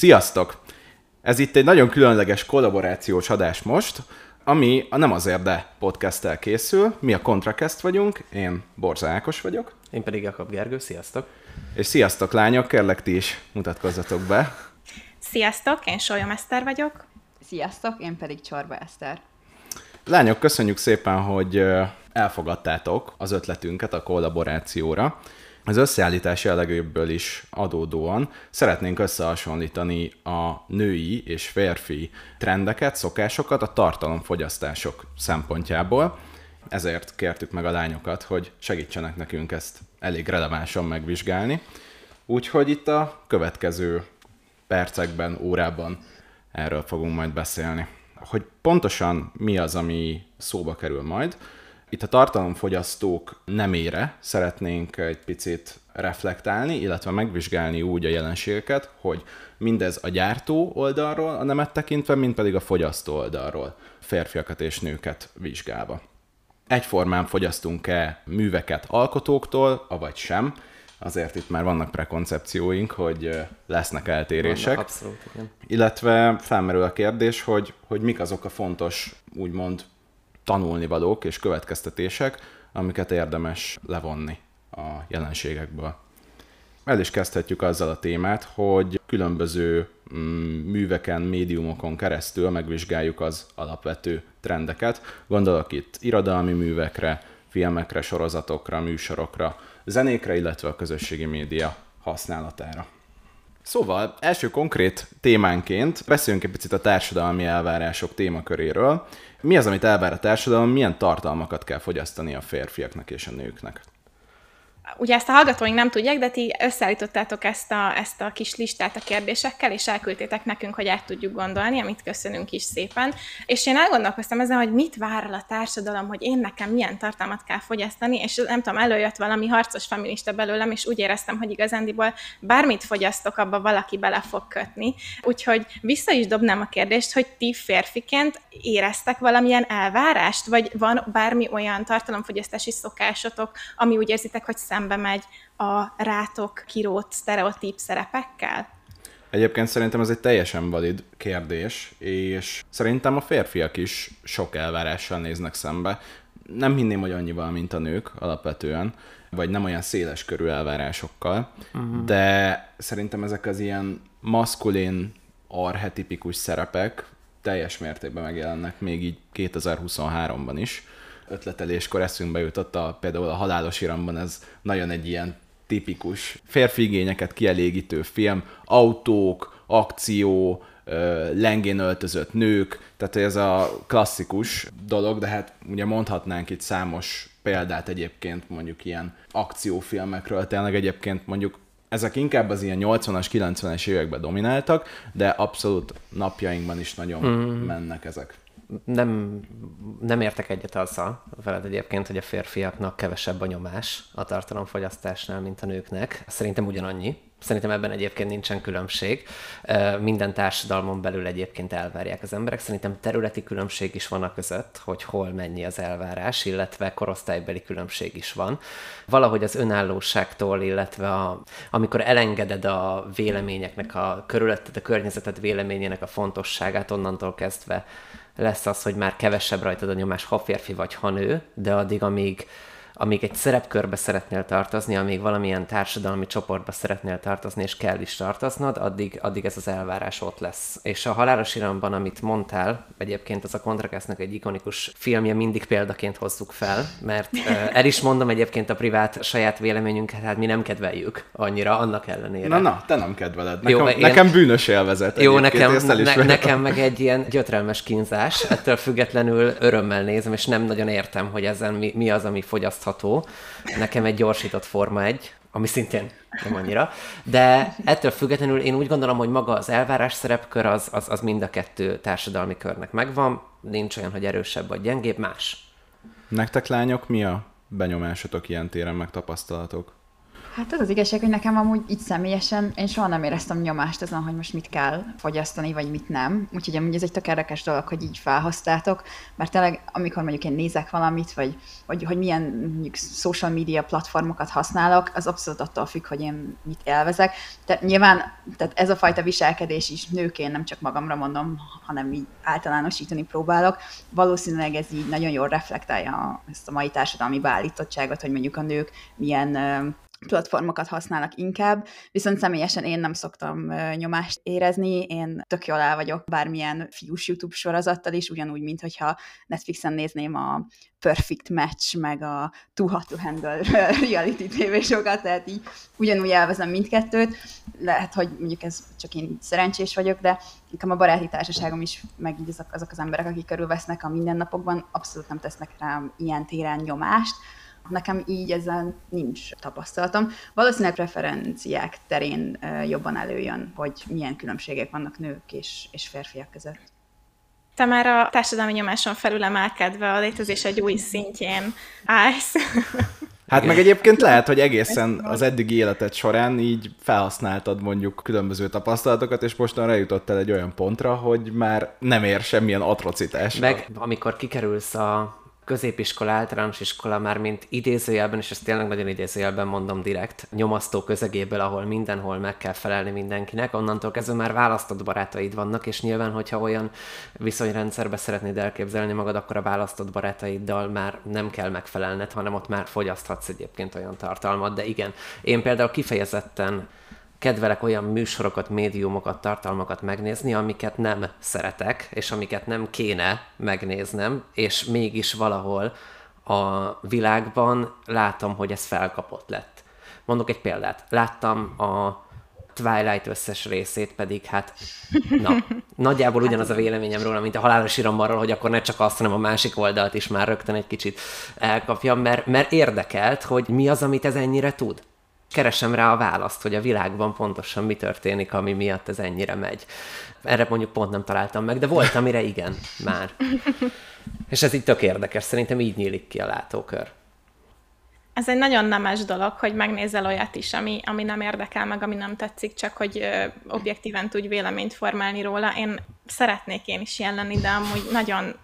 Sziasztok! Ez itt egy nagyon különleges kollaborációs adás most, ami a Nem azért, de podcast készül. Mi a Contracast vagyunk, én Borza Ákos vagyok. Én pedig Jakab Gergő, sziasztok! És sziasztok lányok, kérlek ti is mutatkozzatok be. Sziasztok, én Solyom Eszter vagyok. Sziasztok, én pedig Csorba Eszter. Lányok, köszönjük szépen, hogy elfogadtátok az ötletünket a kollaborációra. Az összeállítás jellegéből is adódóan szeretnénk összehasonlítani a női és férfi trendeket, szokásokat a tartalomfogyasztások szempontjából. Ezért kértük meg a lányokat, hogy segítsenek nekünk ezt elég relevánsan megvizsgálni. Úgyhogy itt a következő percekben, órában erről fogunk majd beszélni. Hogy pontosan mi az, ami szóba kerül majd, itt a tartalomfogyasztók nemére szeretnénk egy picit reflektálni, illetve megvizsgálni úgy a jelenségeket, hogy mindez a gyártó oldalról a nemet tekintve, mint pedig a fogyasztó oldalról férfiakat és nőket vizsgálva. Egyformán fogyasztunk-e műveket alkotóktól, avagy sem, azért itt már vannak prekoncepcióink, hogy lesznek eltérések. Vannak, abszolút, igen. Illetve felmerül a kérdés, hogy, hogy mik azok a fontos, úgymond tanulnivalók és következtetések, amiket érdemes levonni a jelenségekből. El is kezdhetjük azzal a témát, hogy különböző mm, műveken, médiumokon keresztül megvizsgáljuk az alapvető trendeket. Gondolok itt irodalmi művekre, filmekre, sorozatokra, műsorokra, zenékre, illetve a közösségi média használatára. Szóval első konkrét témánként beszéljünk egy picit a társadalmi elvárások témaköréről. Mi az, amit elvár a társadalom, milyen tartalmakat kell fogyasztani a férfiaknak és a nőknek? Ugye ezt a hallgatóink nem tudják, de ti összeállítottátok ezt a, ezt a kis listát a kérdésekkel, és elküldtétek nekünk, hogy át tudjuk gondolni, amit köszönünk is szépen. És én elgondolkoztam ezen, hogy mit vár el a társadalom, hogy én nekem milyen tartalmat kell fogyasztani, és nem tudom, előjött valami harcos feminista belőlem, és úgy éreztem, hogy igazándiból bármit fogyasztok, abba valaki bele fog kötni. Úgyhogy vissza is dobnám a kérdést, hogy ti férfiként éreztek valamilyen elvárást, vagy van bármi olyan tartalomfogyasztási szokásotok, ami úgy érzitek, hogy szem szembe megy a rátok kirót sztereotíp szerepekkel? Egyébként szerintem ez egy teljesen valid kérdés, és szerintem a férfiak is sok elvárással néznek szembe. Nem hinném, hogy annyival, mint a nők alapvetően, vagy nem olyan széles körű elvárásokkal, uh-huh. de szerintem ezek az ilyen maszkulin, arhetipikus szerepek teljes mértékben megjelennek még így 2023-ban is ötleteléskor eszünkbe jutott a, például a Halálos Iramban ez nagyon egy ilyen tipikus férfi igényeket kielégítő film, autók, akció, lengén öltözött nők, tehát ez a klasszikus dolog, de hát ugye mondhatnánk itt számos példát egyébként mondjuk ilyen akciófilmekről, tényleg egyébként mondjuk ezek inkább az ilyen 80-as, 90-es években domináltak, de abszolút napjainkban is nagyon mm. mennek ezek nem, nem értek egyet azzal veled egyébként, hogy a férfiaknak kevesebb a nyomás a tartalomfogyasztásnál, mint a nőknek. Szerintem ugyanannyi. Szerintem ebben egyébként nincsen különbség. Minden társadalmon belül egyébként elvárják az emberek. Szerintem területi különbség is van a között, hogy hol mennyi az elvárás, illetve korosztálybeli különbség is van. Valahogy az önállóságtól, illetve a, amikor elengeded a véleményeknek, a körülötted, a környezeted véleményének a fontosságát, onnantól kezdve lesz az, hogy már kevesebb rajtad a nyomás, ha férfi vagy ha nő, de addig, amíg amíg egy szerepkörbe szeretnél tartozni, amíg valamilyen társadalmi csoportba szeretnél tartozni, és kell is tartoznod, addig, addig ez az elvárás ott lesz. És a halálos iramban, amit mondtál, egyébként az a Kontrakesznek egy ikonikus filmje, mindig példaként hozzuk fel, mert uh, el is mondom egyébként a privát saját véleményünket, hát mi nem kedveljük annyira, annak ellenére. Na, na, te nem kedveled. Nekem, jó, én... nekem bűnös élvezet. Jó, nekem, ne, nekem meg egy ilyen gyötrelmes kínzás, ettől függetlenül örömmel nézem, és nem nagyon értem, hogy ezen mi, mi az, ami fogyasztható fogyasztható. Nekem egy gyorsított forma egy, ami szintén nem annyira. De ettől függetlenül én úgy gondolom, hogy maga az elvárás szerepkör az, az, az mind a kettő társadalmi körnek megvan. Nincs olyan, hogy erősebb vagy gyengébb, más. Nektek lányok mi a benyomásotok ilyen téren, meg tapasztalatok? Hát az az igazság, hogy nekem amúgy így személyesen én soha nem éreztem nyomást azon, hogy most mit kell fogyasztani, vagy mit nem. Úgyhogy amúgy ez egy tök érdekes dolog, hogy így felhoztátok, mert tényleg amikor mondjuk én nézek valamit, vagy hogy, hogy milyen mondjuk social media platformokat használok, az abszolút attól függ, hogy én mit élvezek. Tehát nyilván tehát ez a fajta viselkedés is nőként nem csak magamra mondom, hanem így általánosítani próbálok. Valószínűleg ez így nagyon jól reflektálja ezt a mai társadalmi beállítottságot, hogy mondjuk a nők milyen platformokat használnak inkább, viszont személyesen én nem szoktam nyomást érezni, én tök jól el vagyok bármilyen fiús YouTube sorozattal is, ugyanúgy, mint hogyha Netflixen nézném a Perfect Match, meg a Too Hot to Handle reality tévésokat, tehát így ugyanúgy elvezem mindkettőt. Lehet, hogy mondjuk ez csak én szerencsés vagyok, de nekem a baráti társaságom is, meg így azok, azok az emberek, akik körülvesznek a mindennapokban, abszolút nem tesznek rám ilyen téren nyomást, Nekem így ezen nincs tapasztalatom. Valószínűleg preferenciák terén jobban előjön, hogy milyen különbségek vannak nők és, és férfiak között. Te már a társadalmi nyomáson felül emelkedve a létezés egy új szintjén állsz. Hát meg egyébként lehet, hogy egészen az eddigi életed során így felhasználtad mondjuk különböző tapasztalatokat, és mostan eljutottál egy olyan pontra, hogy már nem ér semmilyen atrocitás. Meg amikor kikerülsz a középiskola, általános iskola már mint idézőjelben, és ezt tényleg nagyon idézőjelben mondom direkt, nyomasztó közegéből, ahol mindenhol meg kell felelni mindenkinek, onnantól kezdve már választott barátaid vannak, és nyilván, hogyha olyan viszonyrendszerbe szeretnéd elképzelni magad, akkor a választott barátaiddal már nem kell megfelelned, hanem ott már fogyaszthatsz egyébként olyan tartalmat, de igen, én például kifejezetten kedvelek olyan műsorokat, médiumokat, tartalmakat megnézni, amiket nem szeretek, és amiket nem kéne megnéznem, és mégis valahol a világban látom, hogy ez felkapott lett. Mondok egy példát. Láttam a Twilight összes részét, pedig hát na, nagyjából ugyanaz a véleményem róla, mint a halálos irammarról, hogy akkor ne csak azt, hanem a másik oldalt is már rögtön egy kicsit elkapja, mert, mert érdekelt, hogy mi az, amit ez ennyire tud keresem rá a választ, hogy a világban pontosan mi történik, ami miatt ez ennyire megy. Erre mondjuk pont nem találtam meg, de volt, amire igen, már. És ez így tök érdekes, szerintem így nyílik ki a látókör. Ez egy nagyon nemes dolog, hogy megnézel olyat is, ami, ami nem érdekel meg, ami nem tetszik, csak hogy ö, objektíven tudj véleményt formálni róla. Én szeretnék én is ilyen lenni, de amúgy nagyon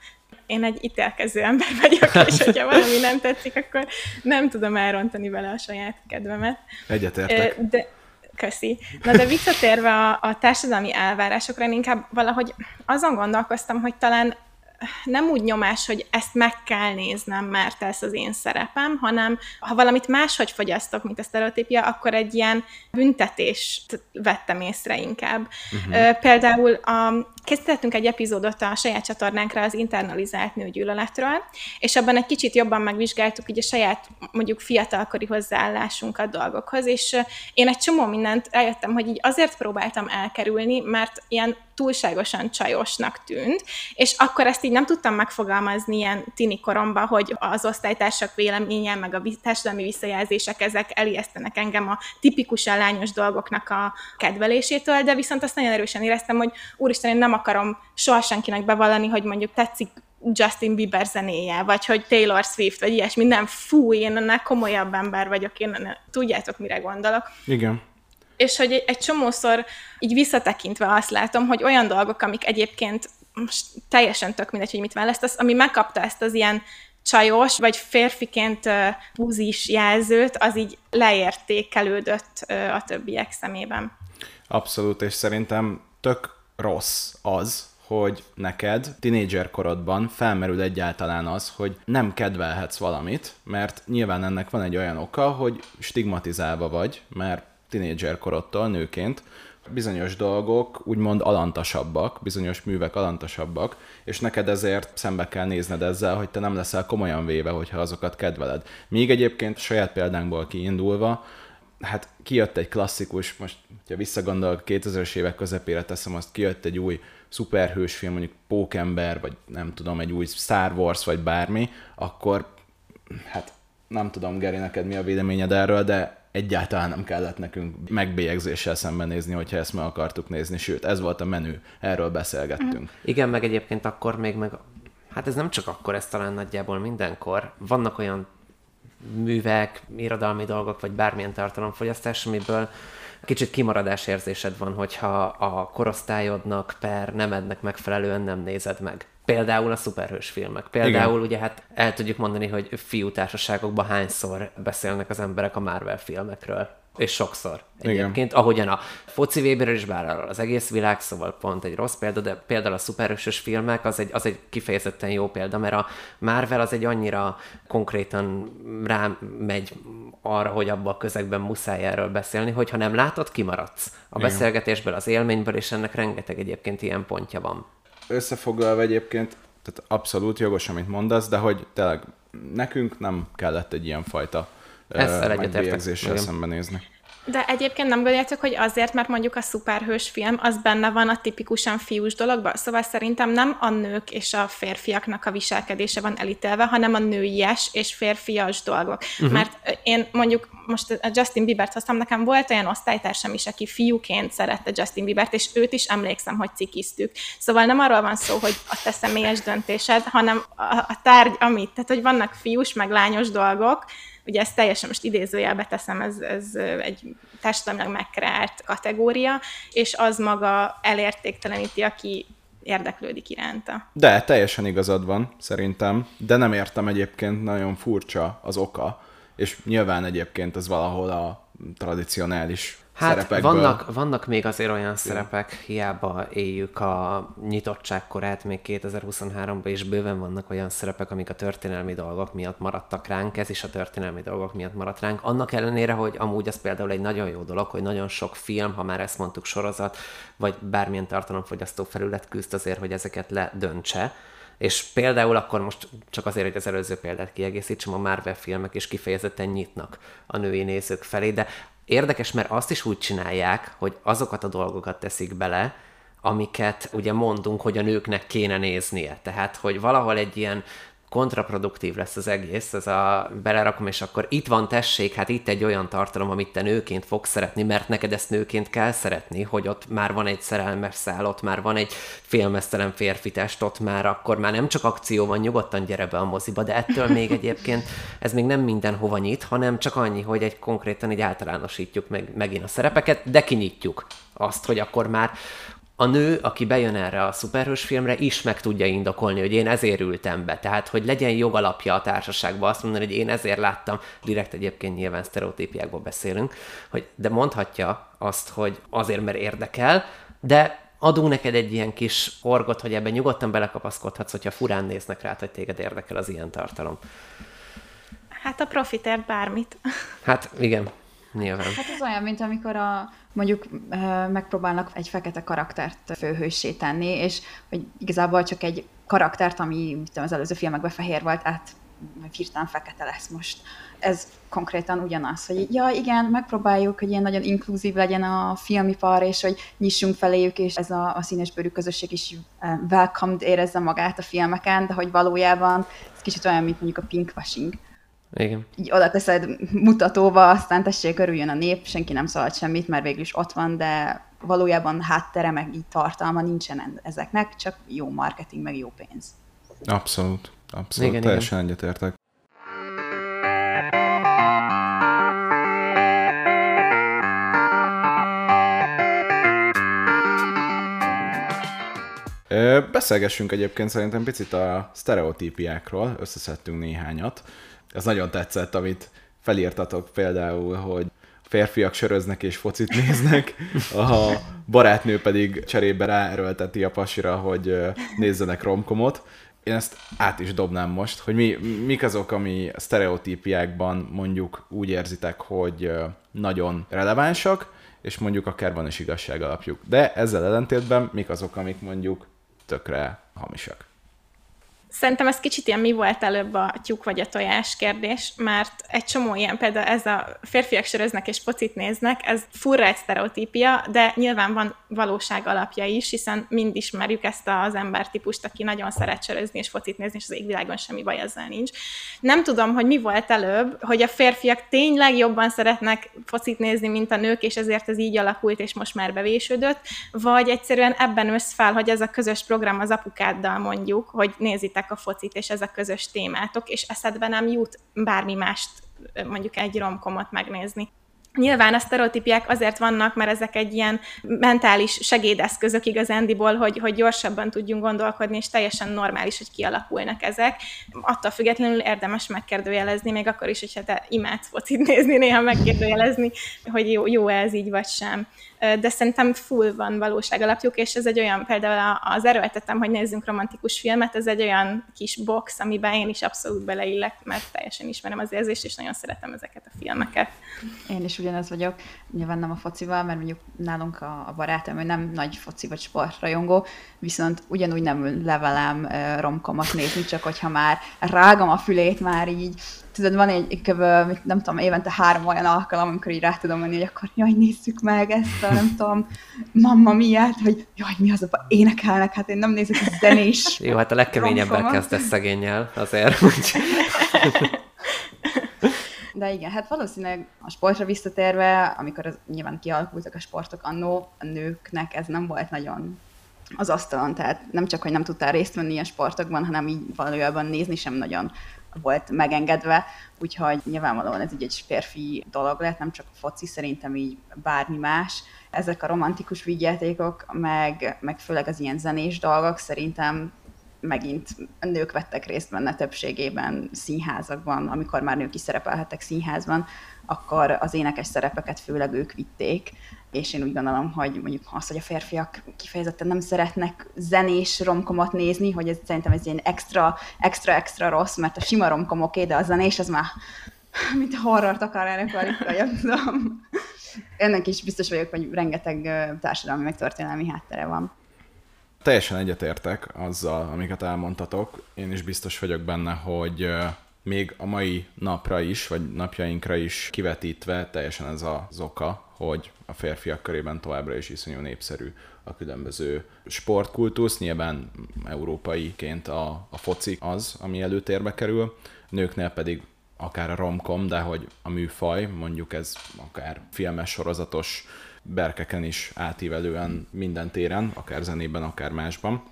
én egy ítélkező ember vagyok, és hogyha valami nem tetszik, akkor nem tudom elrontani vele a saját kedvemet. Egyetértek. De, Köszi. Na de visszatérve a, a társadalmi elvárásokra, én inkább valahogy azon gondolkoztam, hogy talán nem úgy nyomás, hogy ezt meg kell néznem, mert ez az én szerepem, hanem ha valamit máshogy fogyasztok, mint a sztereotípia, akkor egy ilyen büntetést vettem észre inkább. Uh-huh. Például a, készítettünk egy epizódot a saját csatornánkra az internalizált nőgyűlöletről, és abban egy kicsit jobban megvizsgáltuk így a saját mondjuk fiatalkori hozzáállásunkat dolgokhoz, és én egy csomó mindent eljöttem, hogy így azért próbáltam elkerülni, mert ilyen túlságosan csajosnak tűnt, és akkor ezt így nem tudtam megfogalmazni ilyen tini koromban, hogy az osztálytársak véleménye, meg a társadalmi visszajelzések, ezek elijesztenek engem a tipikusan lányos dolgoknak a kedvelésétől, de viszont azt nagyon erősen éreztem, hogy úristen, én nem akarom soha senkinek bevallani, hogy mondjuk tetszik Justin Bieber zenéje, vagy hogy Taylor Swift, vagy ilyesmi, nem, fú, én ennek komolyabb ember vagyok, én ennek, tudjátok, mire gondolok. Igen és hogy egy csomószor így visszatekintve azt látom, hogy olyan dolgok, amik egyébként most teljesen tök mindegy, hogy mit választasz, ami megkapta ezt az ilyen csajos, vagy férfiként búzis jelzőt, az így leértékelődött a többiek szemében. Abszolút, és szerintem tök rossz az, hogy neked tinédzser korodban felmerül egyáltalán az, hogy nem kedvelhetsz valamit, mert nyilván ennek van egy olyan oka, hogy stigmatizálva vagy, mert tinédzser korodtól nőként, bizonyos dolgok úgymond alantasabbak, bizonyos művek alantasabbak, és neked ezért szembe kell nézned ezzel, hogy te nem leszel komolyan véve, hogyha azokat kedveled. Míg egyébként saját példánkból kiindulva, hát kijött egy klasszikus, most ha visszagondolok 2000-es évek közepére teszem, azt kijött egy új szuperhős film, mondjuk Pókember, vagy nem tudom, egy új Star Wars, vagy bármi, akkor hát nem tudom, Geri, neked mi a véleményed erről, de egyáltalán nem kellett nekünk megbélyegzéssel szembenézni, hogyha ezt meg akartuk nézni, sőt, ez volt a menü, erről beszélgettünk. Igen, meg egyébként akkor még meg, hát ez nem csak akkor, ez talán nagyjából mindenkor, vannak olyan művek, irodalmi dolgok, vagy bármilyen tartalomfogyasztás, amiből kicsit kimaradás érzésed van, hogyha a korosztályodnak per nemednek megfelelően nem nézed meg. Például a szuperhős filmek. Például Igen. ugye hát el tudjuk mondani, hogy fiútársaságokban hányszor beszélnek az emberek a Marvel filmekről és sokszor egyébként, Igen. ahogyan a foci Weber is, bár az egész világ, szóval pont egy rossz példa, de például a szuperhősös filmek az egy, az egy kifejezetten jó példa, mert a Marvel az egy annyira konkrétan rám megy arra, hogy abban a közegben muszáj erről beszélni, hogyha nem látod, kimaradsz a Igen. beszélgetésből, az élményből, és ennek rengeteg egyébként ilyen pontja van. Összefoglalva egyébként, tehát abszolút jogos, amit mondasz, de hogy tényleg nekünk nem kellett egy ilyen fajta ezzel egyetértek. szembenézni. De egyébként nem gondoljátok, hogy azért, mert mondjuk a szuperhős film, az benne van a tipikusan fiús dologban? Szóval szerintem nem a nők és a férfiaknak a viselkedése van elítélve, hanem a nőies és férfias dolgok. Uh-huh. Mert én mondjuk most a Justin Biebert hoztam, nekem volt olyan osztálytársam is, aki fiúként szerette Justin Biebert, és őt is emlékszem, hogy cikiztük. Szóval nem arról van szó, hogy a te személyes döntésed, hanem a, a tárgy, amit. Tehát, hogy vannak fiús meg lányos dolgok, ugye ezt teljesen most idézőjelbe teszem, ez, ez egy társadalmilag megkreált kategória, és az maga elértékteleníti, aki érdeklődik iránta. De teljesen igazad van, szerintem, de nem értem egyébként nagyon furcsa az oka, és nyilván egyébként ez valahol a tradicionális Hát szerepekből. vannak, vannak még azért olyan szerepek, hiába éljük a nyitottságkorát még 2023-ban, és bőven vannak olyan szerepek, amik a történelmi dolgok miatt maradtak ránk, ez is a történelmi dolgok miatt maradt ránk. Annak ellenére, hogy amúgy ez például egy nagyon jó dolog, hogy nagyon sok film, ha már ezt mondtuk sorozat, vagy bármilyen tartalomfogyasztó felület küzd azért, hogy ezeket ledöntse, és például akkor most csak azért, hogy az előző példát kiegészítsem, a Marvel filmek is kifejezetten nyitnak a női nézők felé, de Érdekes, mert azt is úgy csinálják, hogy azokat a dolgokat teszik bele, amiket ugye mondunk, hogy a nőknek kéne néznie. Tehát, hogy valahol egy ilyen kontraproduktív lesz az egész, ez a belerakom, és akkor itt van tessék, hát itt egy olyan tartalom, amit te nőként fogsz szeretni, mert neked ezt nőként kell szeretni, hogy ott már van egy szerelmes szál, ott már van egy félmeztelen férfi test, ott már akkor már nem csak akció van, nyugodtan gyere be a moziba, de ettől még egyébként ez még nem mindenhova nyit, hanem csak annyi, hogy egy konkrétan egy általánosítjuk meg, megint a szerepeket, de kinyitjuk azt, hogy akkor már a nő, aki bejön erre a szuperhős filmre, is meg tudja indokolni, hogy én ezért ültem be. Tehát, hogy legyen jogalapja a társaságban azt mondani, hogy én ezért láttam, direkt egyébként nyilván sztereotípiákból beszélünk, hogy de mondhatja azt, hogy azért, mert érdekel, de adunk neked egy ilyen kis orgot, hogy ebben nyugodtan belekapaszkodhatsz, hogyha furán néznek rá, hogy téged érdekel az ilyen tartalom. Hát a profitért bármit. Hát igen, nyilván. Hát ez olyan, mint amikor a, mondjuk megpróbálnak egy fekete karaktert főhőssé tenni, és hogy igazából csak egy karaktert, ami mit tudom, az előző filmekben fehér volt, át hirtelen fekete lesz most. Ez konkrétan ugyanaz, hogy ja, igen, megpróbáljuk, hogy ilyen nagyon inkluzív legyen a filmipar, és hogy nyissunk feléjük, és ez a, a színesbőrű közösség is welcomed érezze magát a filmeken, de hogy valójában ez kicsit olyan, mint mondjuk a pinkwashing igen. Így oda teszed mutatóba, aztán tessék, örüljön a nép, senki nem szólt semmit, mert végül is ott van, de valójában háttere, meg így tartalma nincsen ezeknek, csak jó marketing, meg jó pénz. Abszolút, abszolút, igen, teljesen igen. egyetértek. Beszélgessünk egyébként szerintem picit a sztereotípiákról, összeszedtünk néhányat. Ez nagyon tetszett, amit felírtatok például, hogy férfiak söröznek és focit néznek, a barátnő pedig cserébe ráerőlteti a pasira, hogy nézzenek romkomot. Én ezt át is dobnám most, hogy mi, mik azok, ami sztereotípiákban mondjuk úgy érzitek, hogy nagyon relevánsak, és mondjuk akár van is igazság alapjuk. De ezzel ellentétben mik azok, amik mondjuk tökre hamisak? Szerintem ez kicsit ilyen mi volt előbb a tyúk vagy a tojás kérdés, mert egy csomó ilyen, például ez a férfiak söröznek és pocit néznek, ez furra egy sztereotípia, de nyilván van valóság alapja is, hiszen mind ismerjük ezt az embertípust, aki nagyon szeret sörözni és focit nézni, és az égvilágon semmi baj ezzel nincs. Nem tudom, hogy mi volt előbb, hogy a férfiak tényleg jobban szeretnek focit nézni, mint a nők, és ezért ez így alakult, és most már bevésődött, vagy egyszerűen ebben össz fel, hogy ez a közös program az apukáddal mondjuk, hogy nézitek a focit, és ez a közös témátok, és eszedbe nem jut bármi mást mondjuk egy romkomot megnézni. Nyilván a sztereotípiák azért vannak, mert ezek egy ilyen mentális segédeszközök igazándiból, hogy, hogy gyorsabban tudjunk gondolkodni, és teljesen normális, hogy kialakulnak ezek. Attól függetlenül érdemes megkérdőjelezni, még akkor is, hogyha te imádsz focit nézni, néha megkérdőjelezni, hogy jó, jó ez így vagy sem de szerintem full van valóság alapjuk, és ez egy olyan, például az erőltetem, hogy nézzünk romantikus filmet, ez egy olyan kis box, amiben én is abszolút beleillek, mert teljesen ismerem az érzést, és nagyon szeretem ezeket a filmeket. Én is ugyanez vagyok, nyilván nem a focival, mert mondjuk nálunk a, barátom, ő nem nagy foci vagy sportrajongó, viszont ugyanúgy nem levelem romkomat nézni, csak hogyha már rágom a fülét már így tudod, van egy kb. nem tudom, évente három olyan alkalom, amikor így rá tudom mondani, hogy akkor jaj, nézzük meg ezt a, nem tudom, mamma miért, hogy jaj, mi az a énekelnek, hát én nem nézek a zenés. Jó, hát a legkeményebben kezdesz szegényel azért. Hogy... De igen, hát valószínűleg a sportra visszatérve, amikor az, nyilván kialakultak a sportok annó, a nőknek ez nem volt nagyon az asztalon, tehát nem csak, hogy nem tudtál részt venni ilyen sportokban, hanem így valójában nézni sem nagyon volt megengedve, úgyhogy nyilvánvalóan ez így egy férfi dolog lett, nem csak a foci, szerintem így bármi más. Ezek a romantikus vígjátékok, meg, meg főleg az ilyen zenés dolgok szerintem megint nők vettek részt benne többségében színházakban, amikor már nők is szerepelhettek színházban, akkor az énekes szerepeket főleg ők vitték, és én úgy gondolom, hogy mondjuk az, hogy a férfiak kifejezetten nem szeretnek zenés romkomot nézni, hogy ez szerintem ez ilyen extra, extra, extra rossz, mert a sima romkom oké, de a zenés az már mint a horrort akarnának nem tudom. Ennek is biztos vagyok, hogy rengeteg társadalmi meg történelmi háttere van. Teljesen egyetértek azzal, amiket elmondtatok. Én is biztos vagyok benne, hogy még a mai napra is, vagy napjainkra is kivetítve teljesen ez az oka, hogy a férfiak körében továbbra is iszonyú népszerű a különböző sportkultusz. Nyilván európaiként a, a foci az, ami előtérbe kerül, nőknél pedig akár a romkom, de hogy a műfaj, mondjuk ez akár filmes, sorozatos berkeken is átívelően minden téren, akár zenében, akár másban.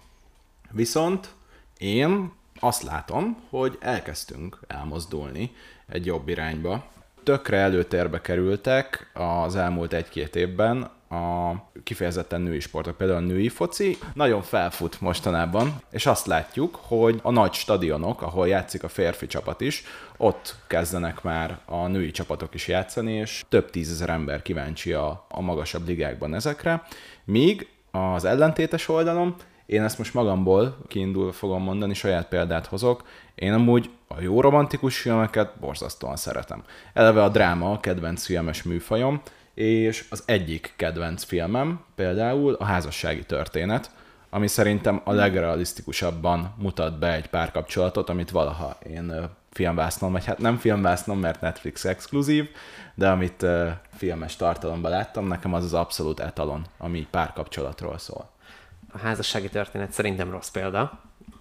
Viszont én azt látom, hogy elkezdtünk elmozdulni egy jobb irányba. Tökre előtérbe kerültek az elmúlt egy-két évben a kifejezetten női sportok, például a női foci nagyon felfut mostanában, és azt látjuk, hogy a nagy stadionok, ahol játszik a férfi csapat is, ott kezdenek már a női csapatok is játszani, és több tízezer ember kíváncsi a, a magasabb ligákban ezekre, míg az ellentétes oldalon én ezt most magamból kiindul fogom mondani, saját példát hozok. Én amúgy a jó romantikus filmeket borzasztóan szeretem. Eleve a dráma a kedvenc filmes műfajom, és az egyik kedvenc filmem például a házassági történet, ami szerintem a legrealisztikusabban mutat be egy párkapcsolatot, amit valaha én filmvásznom, vagy hát nem filmvásznom, mert Netflix exkluzív, de amit filmes tartalomban láttam, nekem az az abszolút etalon, ami párkapcsolatról szól a házassági történet szerintem rossz példa.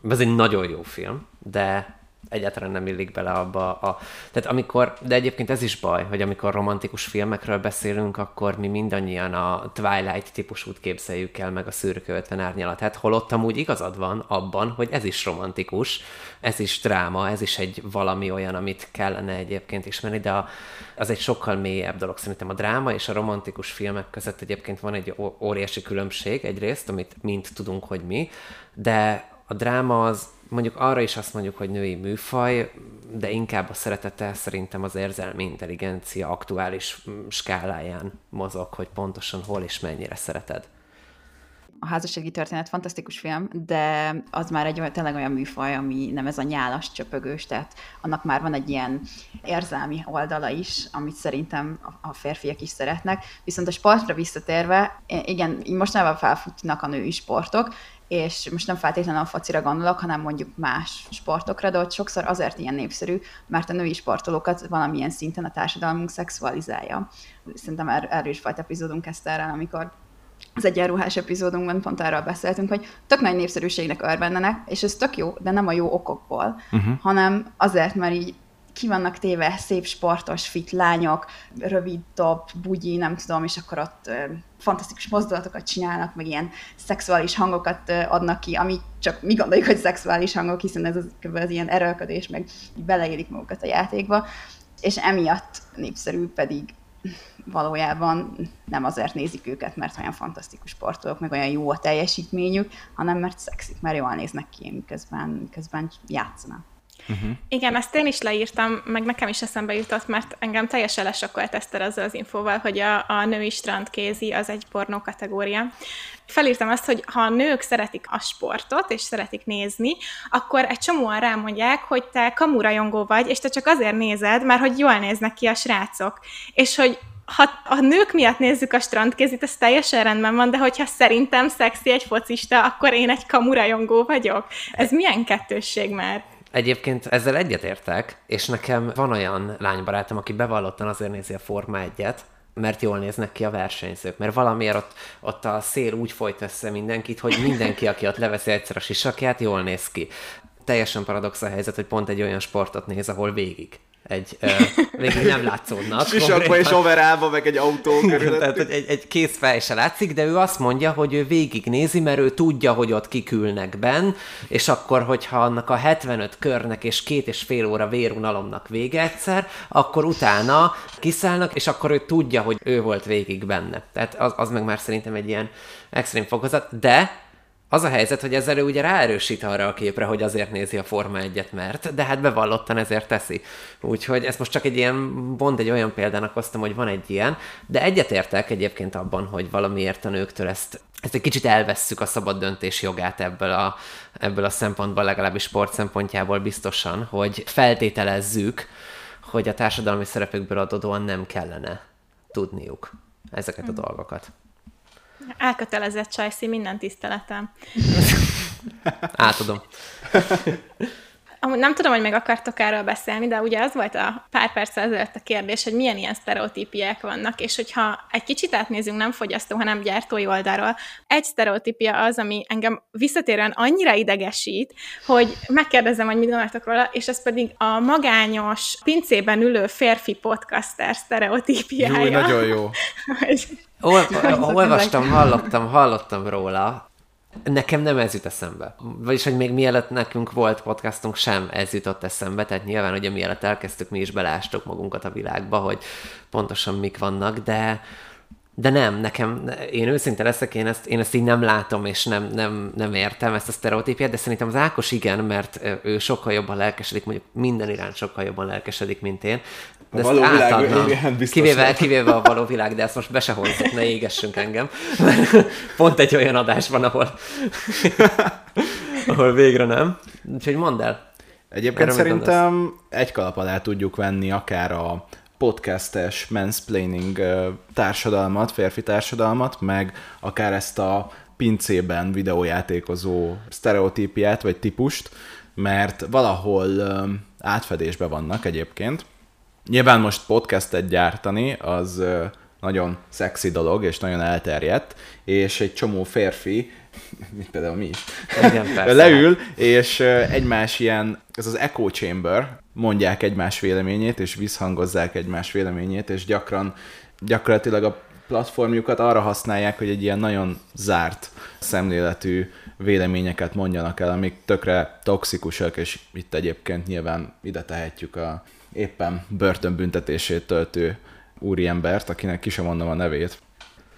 Ez egy nagyon jó film, de egyáltalán nem illik bele abba a... Tehát amikor, de egyébként ez is baj, hogy amikor romantikus filmekről beszélünk, akkor mi mindannyian a Twilight típusút képzeljük el, meg a szürke 50 árnyalatát, holott amúgy igazad van abban, hogy ez is romantikus, ez is dráma, ez is egy valami olyan, amit kellene egyébként ismerni, de a, az egy sokkal mélyebb dolog. Szerintem a dráma és a romantikus filmek között egyébként van egy óriási különbség egyrészt, amit mind tudunk, hogy mi, de a dráma az mondjuk arra is azt mondjuk, hogy női műfaj, de inkább a szeretete szerintem az érzelmi intelligencia aktuális mm, skáláján mozog, hogy pontosan hol és mennyire szereted. A házassági történet fantasztikus film, de az már egy olyan, tényleg olyan műfaj, ami nem ez a nyálas csöpögős, tehát annak már van egy ilyen érzelmi oldala is, amit szerintem a férfiak is szeretnek. Viszont a sportra visszatérve, igen, mostanában felfutnak a női sportok, és most nem feltétlenül a focira gondolok, hanem mondjuk más sportokra, de ott sokszor azért ilyen népszerű, mert a női sportolókat valamilyen szinten a társadalmunk szexualizálja. Szerintem er- erről is volt epizódunk ezt erre, amikor az egyenruhás epizódunkban pont arról beszéltünk, hogy tök nagy népszerűségnek örvendenek, és ez tök jó, de nem a jó okokból, uh-huh. hanem azért, mert így ki vannak téve szép sportos fit lányok, rövid top, bugyi, nem tudom, és akkor ott ö, fantasztikus mozdulatokat csinálnak, meg ilyen szexuális hangokat ö, adnak ki, ami csak mi gondoljuk, hogy szexuális hangok, hiszen ez az, az ilyen erőlködés, meg beleélik magukat a játékba. és emiatt népszerű pedig valójában nem azért nézik őket, mert olyan fantasztikus sportolók, meg olyan jó a teljesítményük, hanem mert szexik, mert jól néznek ki, miközben, miközben játszanak. Uh-huh. Igen, ezt én is leírtam, meg nekem is eszembe jutott, mert engem teljesen lesokkolt Eszter azzal az infóval, hogy a, a női strandkézi az egy pornó kategória. Felírtam azt, hogy ha a nők szeretik a sportot, és szeretik nézni, akkor egy csomóan rámondják, hogy te kamurajongó vagy, és te csak azért nézed, mert hogy jól néznek ki a srácok. És hogy ha a nők miatt nézzük a strandkézit, ez teljesen rendben van, de hogyha szerintem szexi egy focista, akkor én egy kamurajongó vagyok. Ez milyen kettősség már? Egyébként ezzel egyetértek, és nekem van olyan lánybarátom, aki bevallottan azért nézi a Forma 1 mert jól néznek ki a versenyzők, mert valamiért ott, ott a szél úgy folyt össze mindenkit, hogy mindenki, aki ott leveszi egyszer a sisakját, jól néz ki. Teljesen paradox a helyzet, hogy pont egy olyan sportot néz, ahol végig egy, uh, végig nem látszódnak. Sisakba és overálva, meg egy autó körülöttük. Tehát, hogy egy, egy kész fej se látszik, de ő azt mondja, hogy ő végignézi, mert ő tudja, hogy ott kikülnek benn, és akkor, hogyha annak a 75 körnek és két és fél óra vérunalomnak vége egyszer, akkor utána kiszállnak, és akkor ő tudja, hogy ő volt végig benne. Tehát az, az meg már szerintem egy ilyen extrém fokozat, de az a helyzet, hogy ezzel ő ugye ráerősít arra a képre, hogy azért nézi a Forma 1 mert, de hát bevallottan ezért teszi. Úgyhogy ezt most csak egy ilyen, bond egy olyan példának hoztam, hogy van egy ilyen, de egyetértek egyébként abban, hogy valamiért a nőktől ezt, ezt egy kicsit elvesszük a szabad döntés jogát ebből a, ebből a szempontból, legalábbis sport szempontjából biztosan, hogy feltételezzük, hogy a társadalmi szerepükből adódóan nem kellene tudniuk ezeket a hmm. dolgokat. Elkötelezett Csajci, minden tiszteletem. Átadom. Amúgy nem tudom, hogy meg akartok erről beszélni, de ugye az volt a pár perc ezelőtt a kérdés, hogy milyen ilyen sztereotípiák vannak, és hogyha egy kicsit átnézünk nem fogyasztó, hanem gyártói oldalról, egy sztereotípia az, ami engem visszatérően annyira idegesít, hogy megkérdezem, hogy mit gondoltok róla, és ez pedig a magányos, pincében ülő férfi podcaster sztereotípiája. Jó, nagyon jó. Ol, olvastam, hallottam, hallottam róla. Nekem nem ez jut eszembe. Vagyis, hogy még mielőtt nekünk volt podcastunk, sem ez jutott eszembe, tehát nyilván, ugye mielőtt elkezdtük, mi is belástuk magunkat a világba, hogy pontosan mik vannak, de de nem, nekem, én őszinte leszek, én ezt, én ezt így nem látom, és nem, nem, nem értem ezt a sztereotípiát, de szerintem az Ákos igen, mert ő sokkal jobban lelkesedik, mondjuk minden iránt sokkal jobban lelkesedik, mint én. De a való világ, igen, kivéve, kivéve a való világ, de ezt most be se hozzuk, ne égessünk engem. Pont egy olyan adás van, ahol, ahol végre nem. Úgyhogy mondd el. Egyébként Erre szerintem egy kalap alá tudjuk venni akár a podcastes mansplaining társadalmat, férfi társadalmat, meg akár ezt a pincében videójátékozó sztereotípiát vagy típust, mert valahol átfedésbe vannak egyébként. Nyilván most podcastet gyártani, az nagyon szexi dolog, és nagyon elterjedt, és egy csomó férfi, mint például mi is, Igen, leül, és egymás ilyen, ez az echo chamber, mondják egymás véleményét, és visszhangozzák egymás véleményét, és gyakran, gyakorlatilag a platformjukat arra használják, hogy egy ilyen nagyon zárt szemléletű véleményeket mondjanak el, amik tökre toxikusak, és itt egyébként nyilván ide tehetjük a éppen börtönbüntetését töltő úriembert, akinek ki sem mondom a nevét.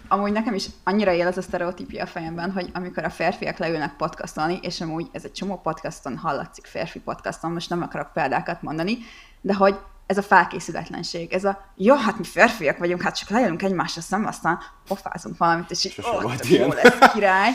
Amúgy nekem is annyira él ez a sztereotípia a fejemben, hogy amikor a férfiak leülnek podcastolni, és amúgy ez egy csomó podcaston hallatszik, férfi podcaston, most nem akarok példákat mondani, de hogy ez a felkészületlenség, ez a, jó, hát mi férfiak vagyunk, hát csak leülünk egymásra szembe, aztán pofázunk valamit, és így, ó, jó lesz király.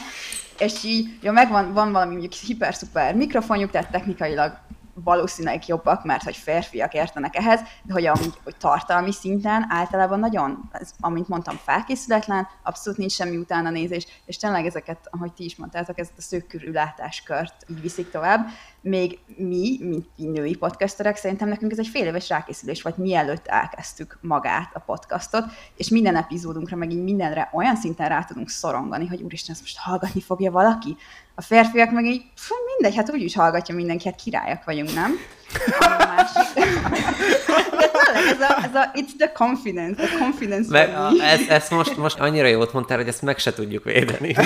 És így, jó, megvan van valami mondjuk hiper-szuper mikrofonjuk, tehát technikailag valószínűleg jobbak, mert hogy férfiak értenek ehhez, de hogy, amúgy, hogy tartalmi szinten általában nagyon, ez, amint mondtam, felkészületlen, abszolút nincs semmi utána nézés, és tényleg ezeket, ahogy ti is mondtátok, ezt a szőkörű látáskört így viszik tovább, még mi, mint női podcasterek, szerintem nekünk ez egy fél éves rákészülés volt, mielőtt elkezdtük magát a podcastot, és minden epizódunkra, meg így mindenre olyan szinten rá tudunk szorongani, hogy úristen, ezt most hallgatni fogja valaki? A férfiak meg így, fú, mindegy, hát úgyis hallgatja mindenki, hát királyak vagyunk, nem? A másik. De tényleg, ez a, ez a, it's the confidence, the confidence. Meg, ez, ezt most, most annyira jót mondtál, hogy ezt meg se tudjuk védeni.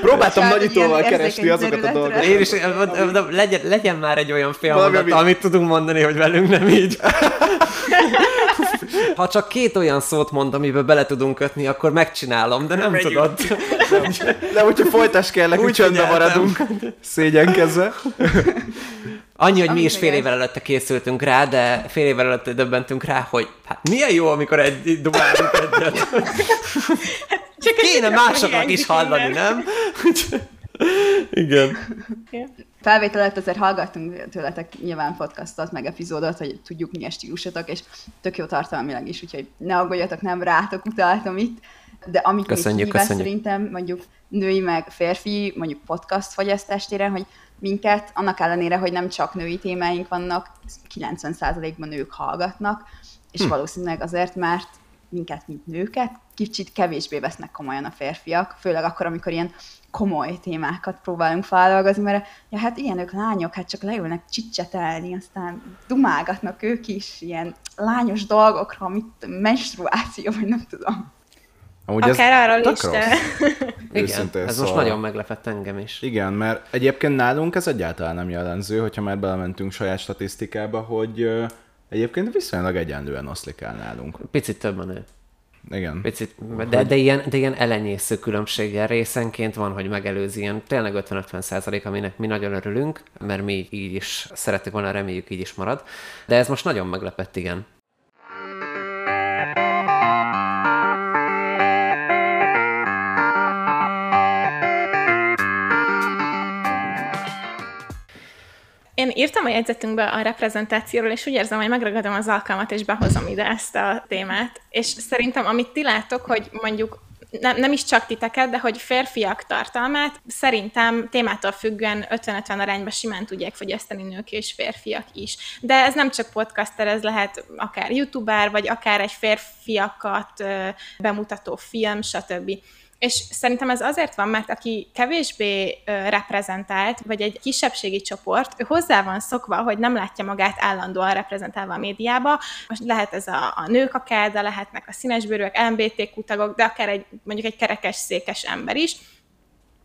Próbáltam nagyítóval keresni azokat a dolgokat. Én is, legyen, legyen már egy olyan ami- amit tudunk mondani, hogy velünk nem így. Ha csak két olyan szót mond, amiben bele tudunk kötni, akkor megcsinálom, de nem tudod. De hogyha folytás kell, úgy Úgy csöndbe figyeltem. maradunk, szégyenkezve. Annyi, hogy mi Amit is fél évvel előtte készültünk rá, de fél évvel előtte döbbentünk rá, hogy hát milyen jó, amikor egy dumálunk egyet. Csak Kéne másoknak is hallani, nem? Igen. Felvétel előtt azért hallgattunk tőletek nyilván podcastot, meg epizódot, hogy tudjuk milyen stílusotok, és tök jó tartalmilag is, úgyhogy ne aggódjatok, nem rátok utaltam itt. De amit Köszönjük, még köszönjük. szerintem mondjuk női meg férfi, mondjuk podcast fogyasztás téren, hogy minket, annak ellenére, hogy nem csak női témáink vannak, 90%-ban nők hallgatnak, és hm. valószínűleg azért, mert minket, mint nőket, kicsit kevésbé vesznek komolyan a férfiak, főleg akkor, amikor ilyen komoly témákat próbálunk feldolgozni, mert ja, hát ilyenek lányok, hát csak leülnek csicsetelni, aztán dumálgatnak ők is ilyen lányos dolgokra, mint menstruáció, vagy nem tudom. Amúgy Akár arról is, rossz. de... Igen, ez most szólva. nagyon meglepett engem is. Igen, mert egyébként nálunk ez egyáltalán nem jellemző, hogyha már belementünk saját statisztikába, hogy egyébként viszonylag egyenlően oszlik el nálunk. Picit több a nő. Igen. Picit, de, de, ilyen, de ilyen elenyésző különbséggel részenként van, hogy megelőzi ilyen tényleg 50-50 százalék, aminek mi nagyon örülünk, mert mi így is szeretük volna, reméljük így is marad. De ez most nagyon meglepett, igen. Én írtam a jegyzetünkbe a reprezentációról, és úgy érzem, hogy megragadom az alkalmat, és behozom ide ezt a témát. És szerintem, amit ti látok, hogy mondjuk nem, nem is csak titeket, de hogy férfiak tartalmát szerintem témától függően 50-50 arányban simán tudják fogyasztani nők és férfiak is. De ez nem csak podcaster, ez lehet akár youtuber, vagy akár egy férfiakat bemutató film, stb. És szerintem ez azért van, mert aki kevésbé reprezentált, vagy egy kisebbségi csoport, ő hozzá van szokva, hogy nem látja magát állandóan reprezentálva a médiába. Most lehet ez a, a nők akár, de lehetnek a színesbőrűek, LMBTQ tagok, de akár egy, mondjuk egy kerekes, székes ember is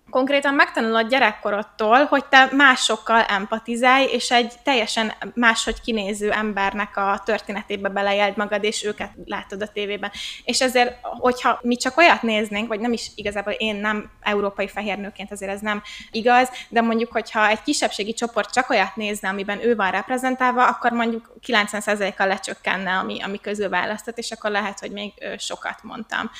konkrétan megtanulod gyerekkorodtól, hogy te másokkal empatizálj, és egy teljesen máshogy kinéző embernek a történetébe belejeld magad, és őket látod a tévében. És ezért, hogyha mi csak olyat néznénk, vagy nem is igazából én nem európai fehérnőként, azért ez nem igaz, de mondjuk, hogyha egy kisebbségi csoport csak olyat nézne, amiben ő van reprezentálva, akkor mondjuk 90%-kal lecsökkenne, ami, ami közül választott, és akkor lehet, hogy még sokat mondtam.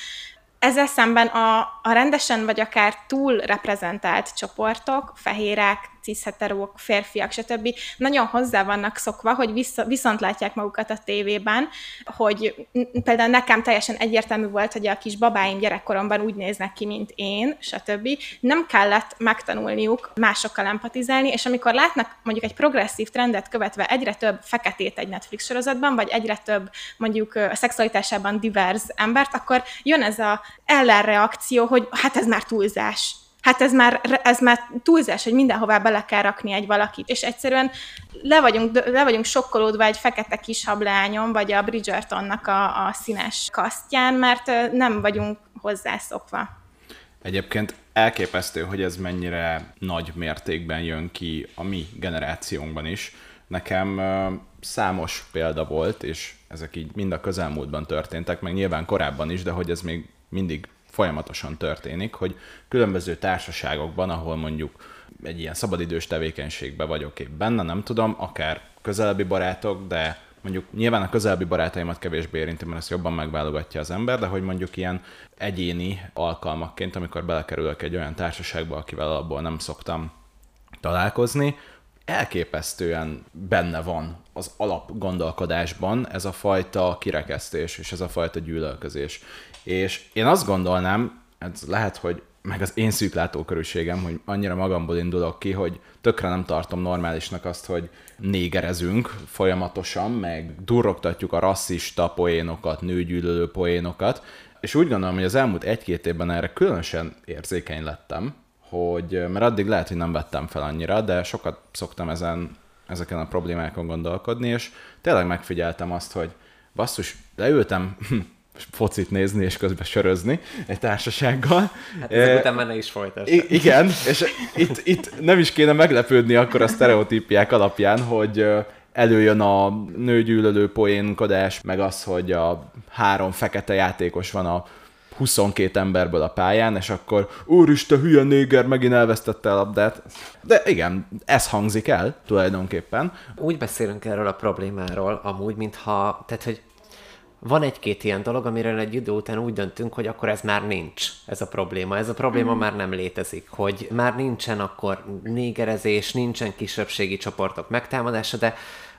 Ezzel szemben a, a rendesen vagy akár túl reprezentált csoportok, fehérek, cisheterók, férfiak, stb. nagyon hozzá vannak szokva, hogy vissza, viszont látják magukat a tévében, hogy például nekem teljesen egyértelmű volt, hogy a kis babáim gyerekkoromban úgy néznek ki, mint én, stb. Nem kellett megtanulniuk másokkal empatizálni, és amikor látnak mondjuk egy progresszív trendet követve egyre több feketét egy Netflix sorozatban, vagy egyre több mondjuk a szexualitásában divers embert, akkor jön ez a ellenreakció, hogy hát ez már túlzás. Hát ez már, ez már túlzás, hogy mindenhová bele kell rakni egy valakit. És egyszerűen le vagyunk, le vagyunk sokkolódva egy fekete kis hablányon, vagy a Bridgertonnak a, a színes kasztján, mert nem vagyunk hozzászokva. Egyébként elképesztő, hogy ez mennyire nagy mértékben jön ki a mi generációnkban is. Nekem számos példa volt, és ezek így mind a közelmúltban történtek, meg nyilván korábban is, de hogy ez még mindig folyamatosan történik, hogy különböző társaságokban, ahol mondjuk egy ilyen szabadidős tevékenységben vagyok épp benne, nem tudom, akár közelebbi barátok, de mondjuk nyilván a közelebbi barátaimat kevésbé érinti, mert ezt jobban megválogatja az ember, de hogy mondjuk ilyen egyéni alkalmakként, amikor belekerülök egy olyan társaságba, akivel abból nem szoktam találkozni, elképesztően benne van az alapgondolkodásban ez a fajta kirekesztés és ez a fajta gyűlölközés. És én azt gondolnám, ez lehet, hogy meg az én szűklátókörűségem, hogy annyira magamból indulok ki, hogy tökre nem tartom normálisnak azt, hogy négerezünk folyamatosan, meg durrogtatjuk a rasszista poénokat, nőgyűlölő poénokat, és úgy gondolom, hogy az elmúlt egy-két évben erre különösen érzékeny lettem, hogy, mert addig lehet, hogy nem vettem fel annyira, de sokat szoktam ezen, ezeken a problémákon gondolkodni, és tényleg megfigyeltem azt, hogy basszus, leültem focit nézni és közben sörözni egy társasággal. Hát ezek után már ne is folytasd. I- igen, és itt, itt nem is kéne meglepődni akkor a sztereotípiák alapján, hogy előjön a nőgyűlölő poénkodás, meg az, hogy a három fekete játékos van a 22 emberből a pályán, és akkor úristen, hülye néger, megint elvesztette a labdát. De igen, ez hangzik el tulajdonképpen. Úgy beszélünk erről a problémáról amúgy, mintha, tehát hogy van egy-két ilyen dolog, amiről egy idő után úgy döntünk, hogy akkor ez már nincs, ez a probléma. Ez a probléma mm. már nem létezik, hogy már nincsen akkor négerezés, nincsen kisebbségi csoportok megtámadása, de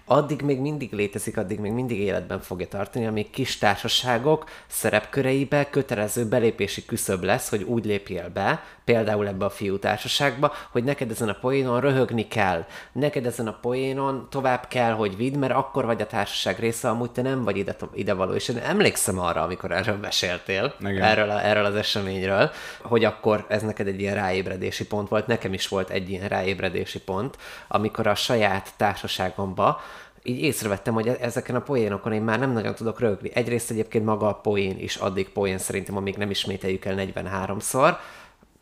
addig még mindig létezik, addig még mindig életben fogja tartani, amíg kis társaságok szerepköreibe kötelező belépési küszöb lesz, hogy úgy lépjél be, például ebbe a fiú társaságba, hogy neked ezen a poénon röhögni kell, neked ezen a poénon tovább kell, hogy vidd, mert akkor vagy a társaság része, amúgy te nem vagy ide, ide való. És én emlékszem arra, amikor erről meséltél, erről, a, erről az eseményről, hogy akkor ez neked egy ilyen ráébredési pont volt, nekem is volt egy ilyen ráébredési pont, amikor a saját társaságomba így észrevettem, hogy e- ezeken a poénokon én már nem nagyon tudok rögni. Egyrészt egyébként maga a poén is addig poén szerintem, amíg nem ismételjük el 43-szor,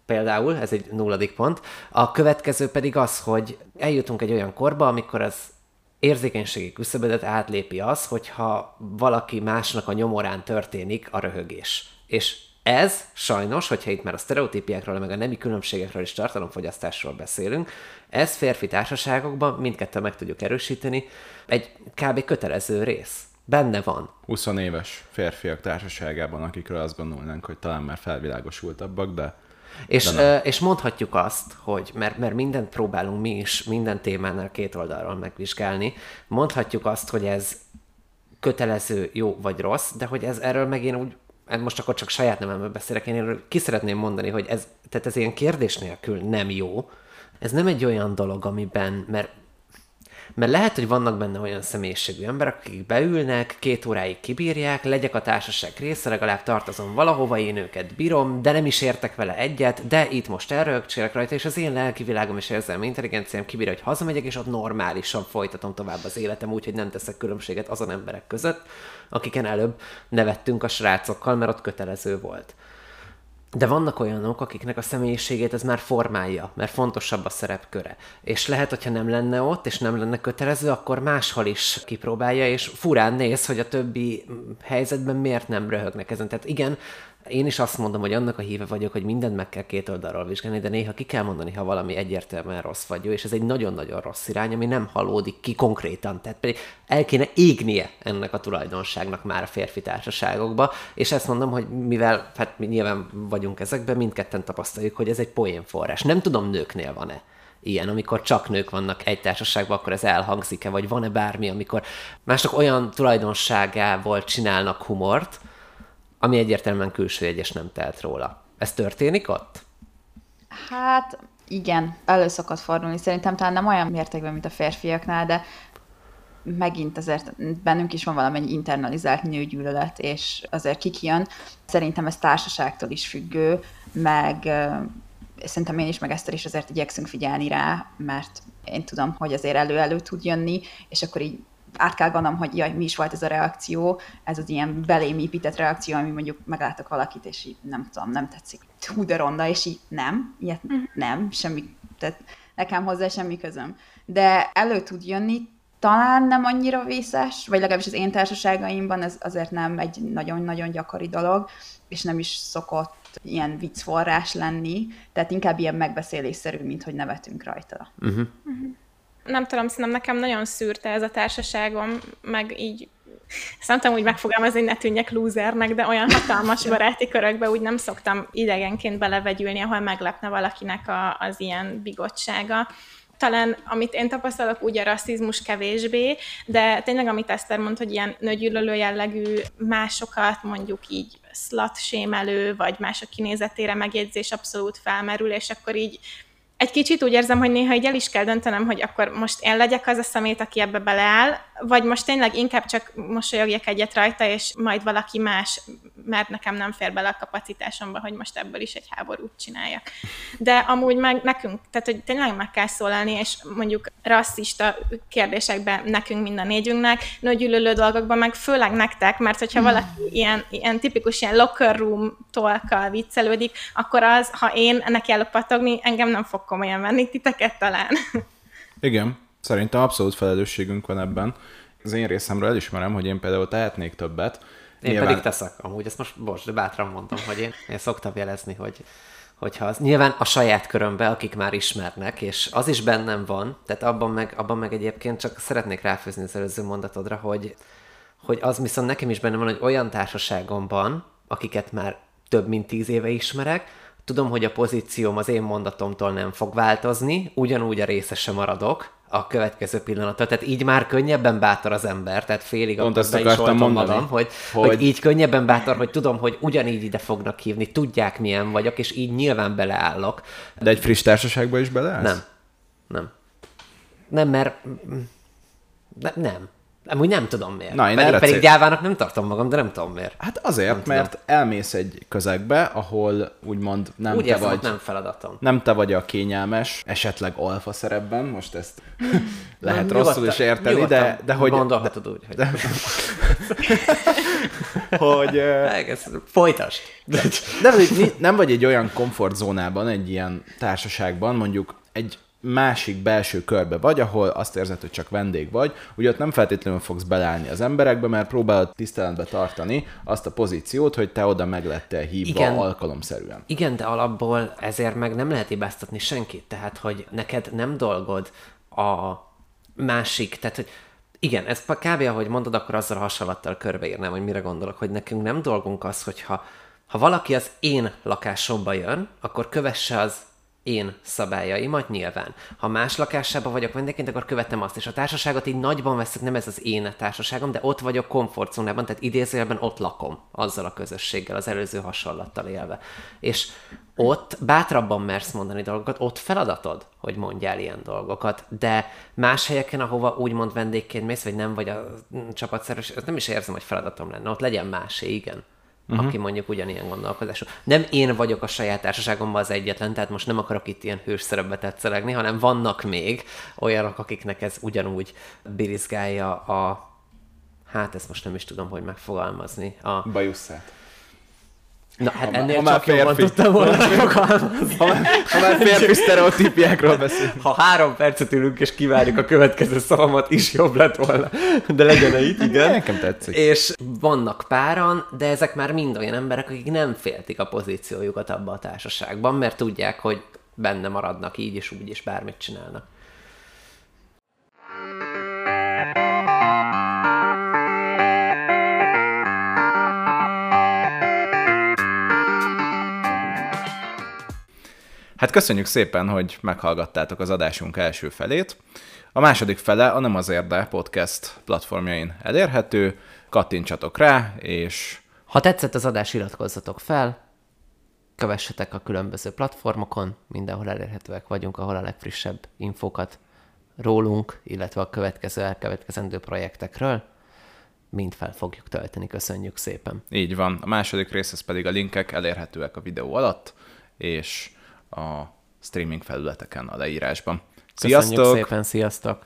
például, ez egy nulladik pont. A következő pedig az, hogy eljutunk egy olyan korba, amikor az érzékenységi küszöbödet átlépi az, hogyha valaki másnak a nyomorán történik a röhögés. És ez sajnos, hogyha itt már a sztereotípiákról, meg a nemi különbségekről és tartalomfogyasztásról beszélünk, ez férfi társaságokban, mindkettő meg tudjuk erősíteni, egy kb. kötelező rész. Benne van. 20 éves férfiak társaságában, akikről azt gondolnánk, hogy talán már felvilágosultabbak, de és, de és mondhatjuk azt, hogy mert, mert mindent próbálunk mi is minden témánál két oldalról megvizsgálni, mondhatjuk azt, hogy ez kötelező, jó vagy rossz, de hogy ez erről meg én úgy most akkor csak saját nevemben beszélek, én ki szeretném mondani, hogy ez, tehát ez ilyen kérdés nélkül nem jó. Ez nem egy olyan dolog, amiben, mert mert lehet, hogy vannak benne olyan személyiségű emberek, akik beülnek, két óráig kibírják, legyek a társaság része, legalább tartozom valahova, én őket bírom, de nem is értek vele egyet, de itt most elrögcsélek rajta, és az én lelki világom és érzelmi intelligenciám kibírja, hogy hazamegyek, és ott normálisan folytatom tovább az életem, úgyhogy nem teszek különbséget azon emberek között, akiken előbb nevettünk a srácokkal, mert ott kötelező volt. De vannak olyanok, akiknek a személyiségét ez már formálja, mert fontosabb a szerepköre. És lehet, hogyha nem lenne ott, és nem lenne kötelező, akkor máshol is kipróbálja, és furán néz, hogy a többi helyzetben miért nem röhögnek ezen. Tehát igen, én is azt mondom, hogy annak a híve vagyok, hogy mindent meg kell két oldalról vizsgálni, de néha ki kell mondani, ha valami egyértelműen rossz vagy jó, és ez egy nagyon-nagyon rossz irány, ami nem hallódik ki konkrétan. Tehát pedig el kéne égnie ennek a tulajdonságnak már a férfi társaságokba, és ezt mondom, hogy mivel hát mi nyilván vagyunk ezekben, mindketten tapasztaljuk, hogy ez egy poénforrás. Nem tudom, nőknél van-e ilyen, amikor csak nők vannak egy társaságban, akkor ez elhangzik-e, vagy van-e bármi, amikor mások olyan tulajdonságával csinálnak humort, ami egyértelműen külső egyes nem telt róla. Ez történik ott? Hát igen, elő szokott fordulni. Szerintem talán nem olyan mértékben, mint a férfiaknál, de megint azért bennünk is van valamennyi internalizált nőgyűlölet, és azért kikijön. Szerintem ez társaságtól is függő, meg szerintem én is, meg Eszter is azért igyekszünk figyelni rá, mert én tudom, hogy azért elő-elő tud jönni, és akkor így át kell gondolnom, hogy jaj, mi is volt ez a reakció, ez az ilyen belém épített reakció, ami mondjuk meglátok valakit, és így nem tudom, nem tetszik, hú de ronda, és így nem, ilyet uh-huh. nem, semmi, tehát nekem hozzá semmi közöm. De elő tud jönni, talán nem annyira vészes, vagy legalábbis az én társaságaimban ez azért nem egy nagyon-nagyon gyakori dolog, és nem is szokott ilyen viccforrás lenni, tehát inkább ilyen megbeszélésszerű, mint hogy nevetünk rajta. Uh-huh. Uh-huh nem tudom, szerintem nekem nagyon szűrte ez a társaságom, meg így ezt nem tudom úgy megfogalmazni, hogy ne tűnjek lúzernek, de olyan hatalmas baráti körökbe úgy nem szoktam idegenként belevegyülni, ahol meglepne valakinek a, az ilyen bigottsága. Talán amit én tapasztalok, úgy a rasszizmus kevésbé, de tényleg, amit Eszter mond, hogy ilyen nőgyűlölő jellegű másokat mondjuk így slut sémelő, vagy mások kinézetére megjegyzés abszolút felmerül, és akkor így egy kicsit úgy érzem, hogy néha így el is kell döntenem, hogy akkor most én legyek az a szemét, aki ebbe beleáll, vagy most tényleg inkább csak mosolyogjak egyet rajta, és majd valaki más mert nekem nem fér bele a kapacitásomba, hogy most ebből is egy háborút csináljak. De amúgy meg nekünk, tehát hogy tényleg meg kell szólalni, és mondjuk rasszista kérdésekben nekünk mind a négyünknek, nőgyűlölő dolgokban meg főleg nektek, mert hogyha valaki ilyen, ilyen tipikus ilyen locker room tolkkal viccelődik, akkor az, ha én neki elopatogni, engem nem fog komolyan venni, titeket talán. Igen, szerintem abszolút felelősségünk van ebben. Az én részemről elismerem, hogy én például tehetnék többet. Én Nyilván... pedig teszek. Amúgy ezt most, bocs, de bátran mondtam, hogy én, én szoktam jelezni, hogy hogyha az, nyilván a saját körömbe, akik már ismernek, és az is bennem van, tehát abban meg, abban meg egyébként csak szeretnék ráfőzni az előző mondatodra, hogy, hogy az viszont nekem is bennem van, hogy olyan társaságomban, akiket már több mint tíz éve ismerek, tudom, hogy a pozícióm az én mondatomtól nem fog változni, ugyanúgy a részese maradok, a következő pillanatra. Tehát így már könnyebben bátor az ember, tehát félig Pont ezt akartam mondani, magam, hogy, hogy... hogy így könnyebben bátor, hogy tudom, hogy ugyanígy ide fognak hívni, tudják milyen vagyok, és így nyilván beleállok. De egy friss társaságba is beleállsz? Nem. Nem. Nem, mert... Nem. Amúgy nem tudom miért. Na, én pedig, pedig gyávának nem tartom magam, de nem tudom miért. Hát azért, nem mert tudom. elmész egy közegbe, ahol úgymond nem Úgy te vagy... nem feladatom. Nem te vagy a kényelmes, esetleg alfa szerepben, most ezt lehet nem, rosszul is érteni, de, de hogy... Gondolhatod úgy, hogy... De, hogy Folytasd. De nem vagy egy olyan komfortzónában, egy ilyen társaságban, mondjuk egy másik belső körbe vagy, ahol azt érzed, hogy csak vendég vagy, ugye ott nem feltétlenül fogsz beleállni az emberekbe, mert próbálod tiszteletbe tartani azt a pozíciót, hogy te oda meg lettél hívva igen, alkalomszerűen. Igen, de alapból ezért meg nem lehet hibáztatni senkit, tehát hogy neked nem dolgod a másik, tehát hogy igen, ez kb. ahogy mondod, akkor azzal a hasonlattal körbeírnám, hogy mire gondolok, hogy nekünk nem dolgunk az, hogyha ha valaki az én lakásomba jön, akkor kövesse az én szabályaimat nyilván. Ha más lakásában vagyok vendégként, akkor követem azt, és a társaságot így nagyban veszek, nem ez az én társaságom, de ott vagyok komfortzónában, tehát idézőjelben ott lakom azzal a közösséggel, az előző hasonlattal élve. És ott bátrabban mersz mondani dolgokat, ott feladatod, hogy mondjál ilyen dolgokat, de más helyeken, ahova úgymond vendégként mész, vagy nem vagy a csapatszerves, nem is érzem, hogy feladatom lenne, ott legyen másé, igen uh-huh. aki mondjuk ugyanilyen gondolkodású. Nem én vagyok a saját társaságomban az egyetlen, tehát most nem akarok itt ilyen hős szerepbe tetszelegni, hanem vannak még olyanok, akiknek ez ugyanúgy birizgálja a hát ezt most nem is tudom, hogy megfogalmazni. A... Bajusszát. Na, hát ha, ennél ha csak férfi, jobban tudtam volna fogalmazni. Ha, ha már férfi sztereotípiákról beszélünk. Ha három percet ülünk és kivárjuk a következő szavamat, is jobb lett volna. De legyen itt, igen. Nekem tetszik. És vannak páran, de ezek már mind olyan emberek, akik nem féltik a pozíciójukat abba a társaságban, mert tudják, hogy benne maradnak így és úgy, és bármit csinálnak. Hát köszönjük szépen, hogy meghallgattátok az adásunk első felét. A második fele a Nem az Érde podcast platformjain elérhető, kattintsatok rá, és... Ha tetszett az adás, iratkozzatok fel, kövessetek a különböző platformokon, mindenhol elérhetőek vagyunk, ahol a legfrissebb infókat rólunk, illetve a következő elkövetkezendő projektekről mind fel fogjuk tölteni. Köszönjük szépen. Így van. A második részhez pedig a linkek elérhetőek a videó alatt, és a streaming felületeken a leírásban. Sziasztok! Köszönjük szépen, sziasztok!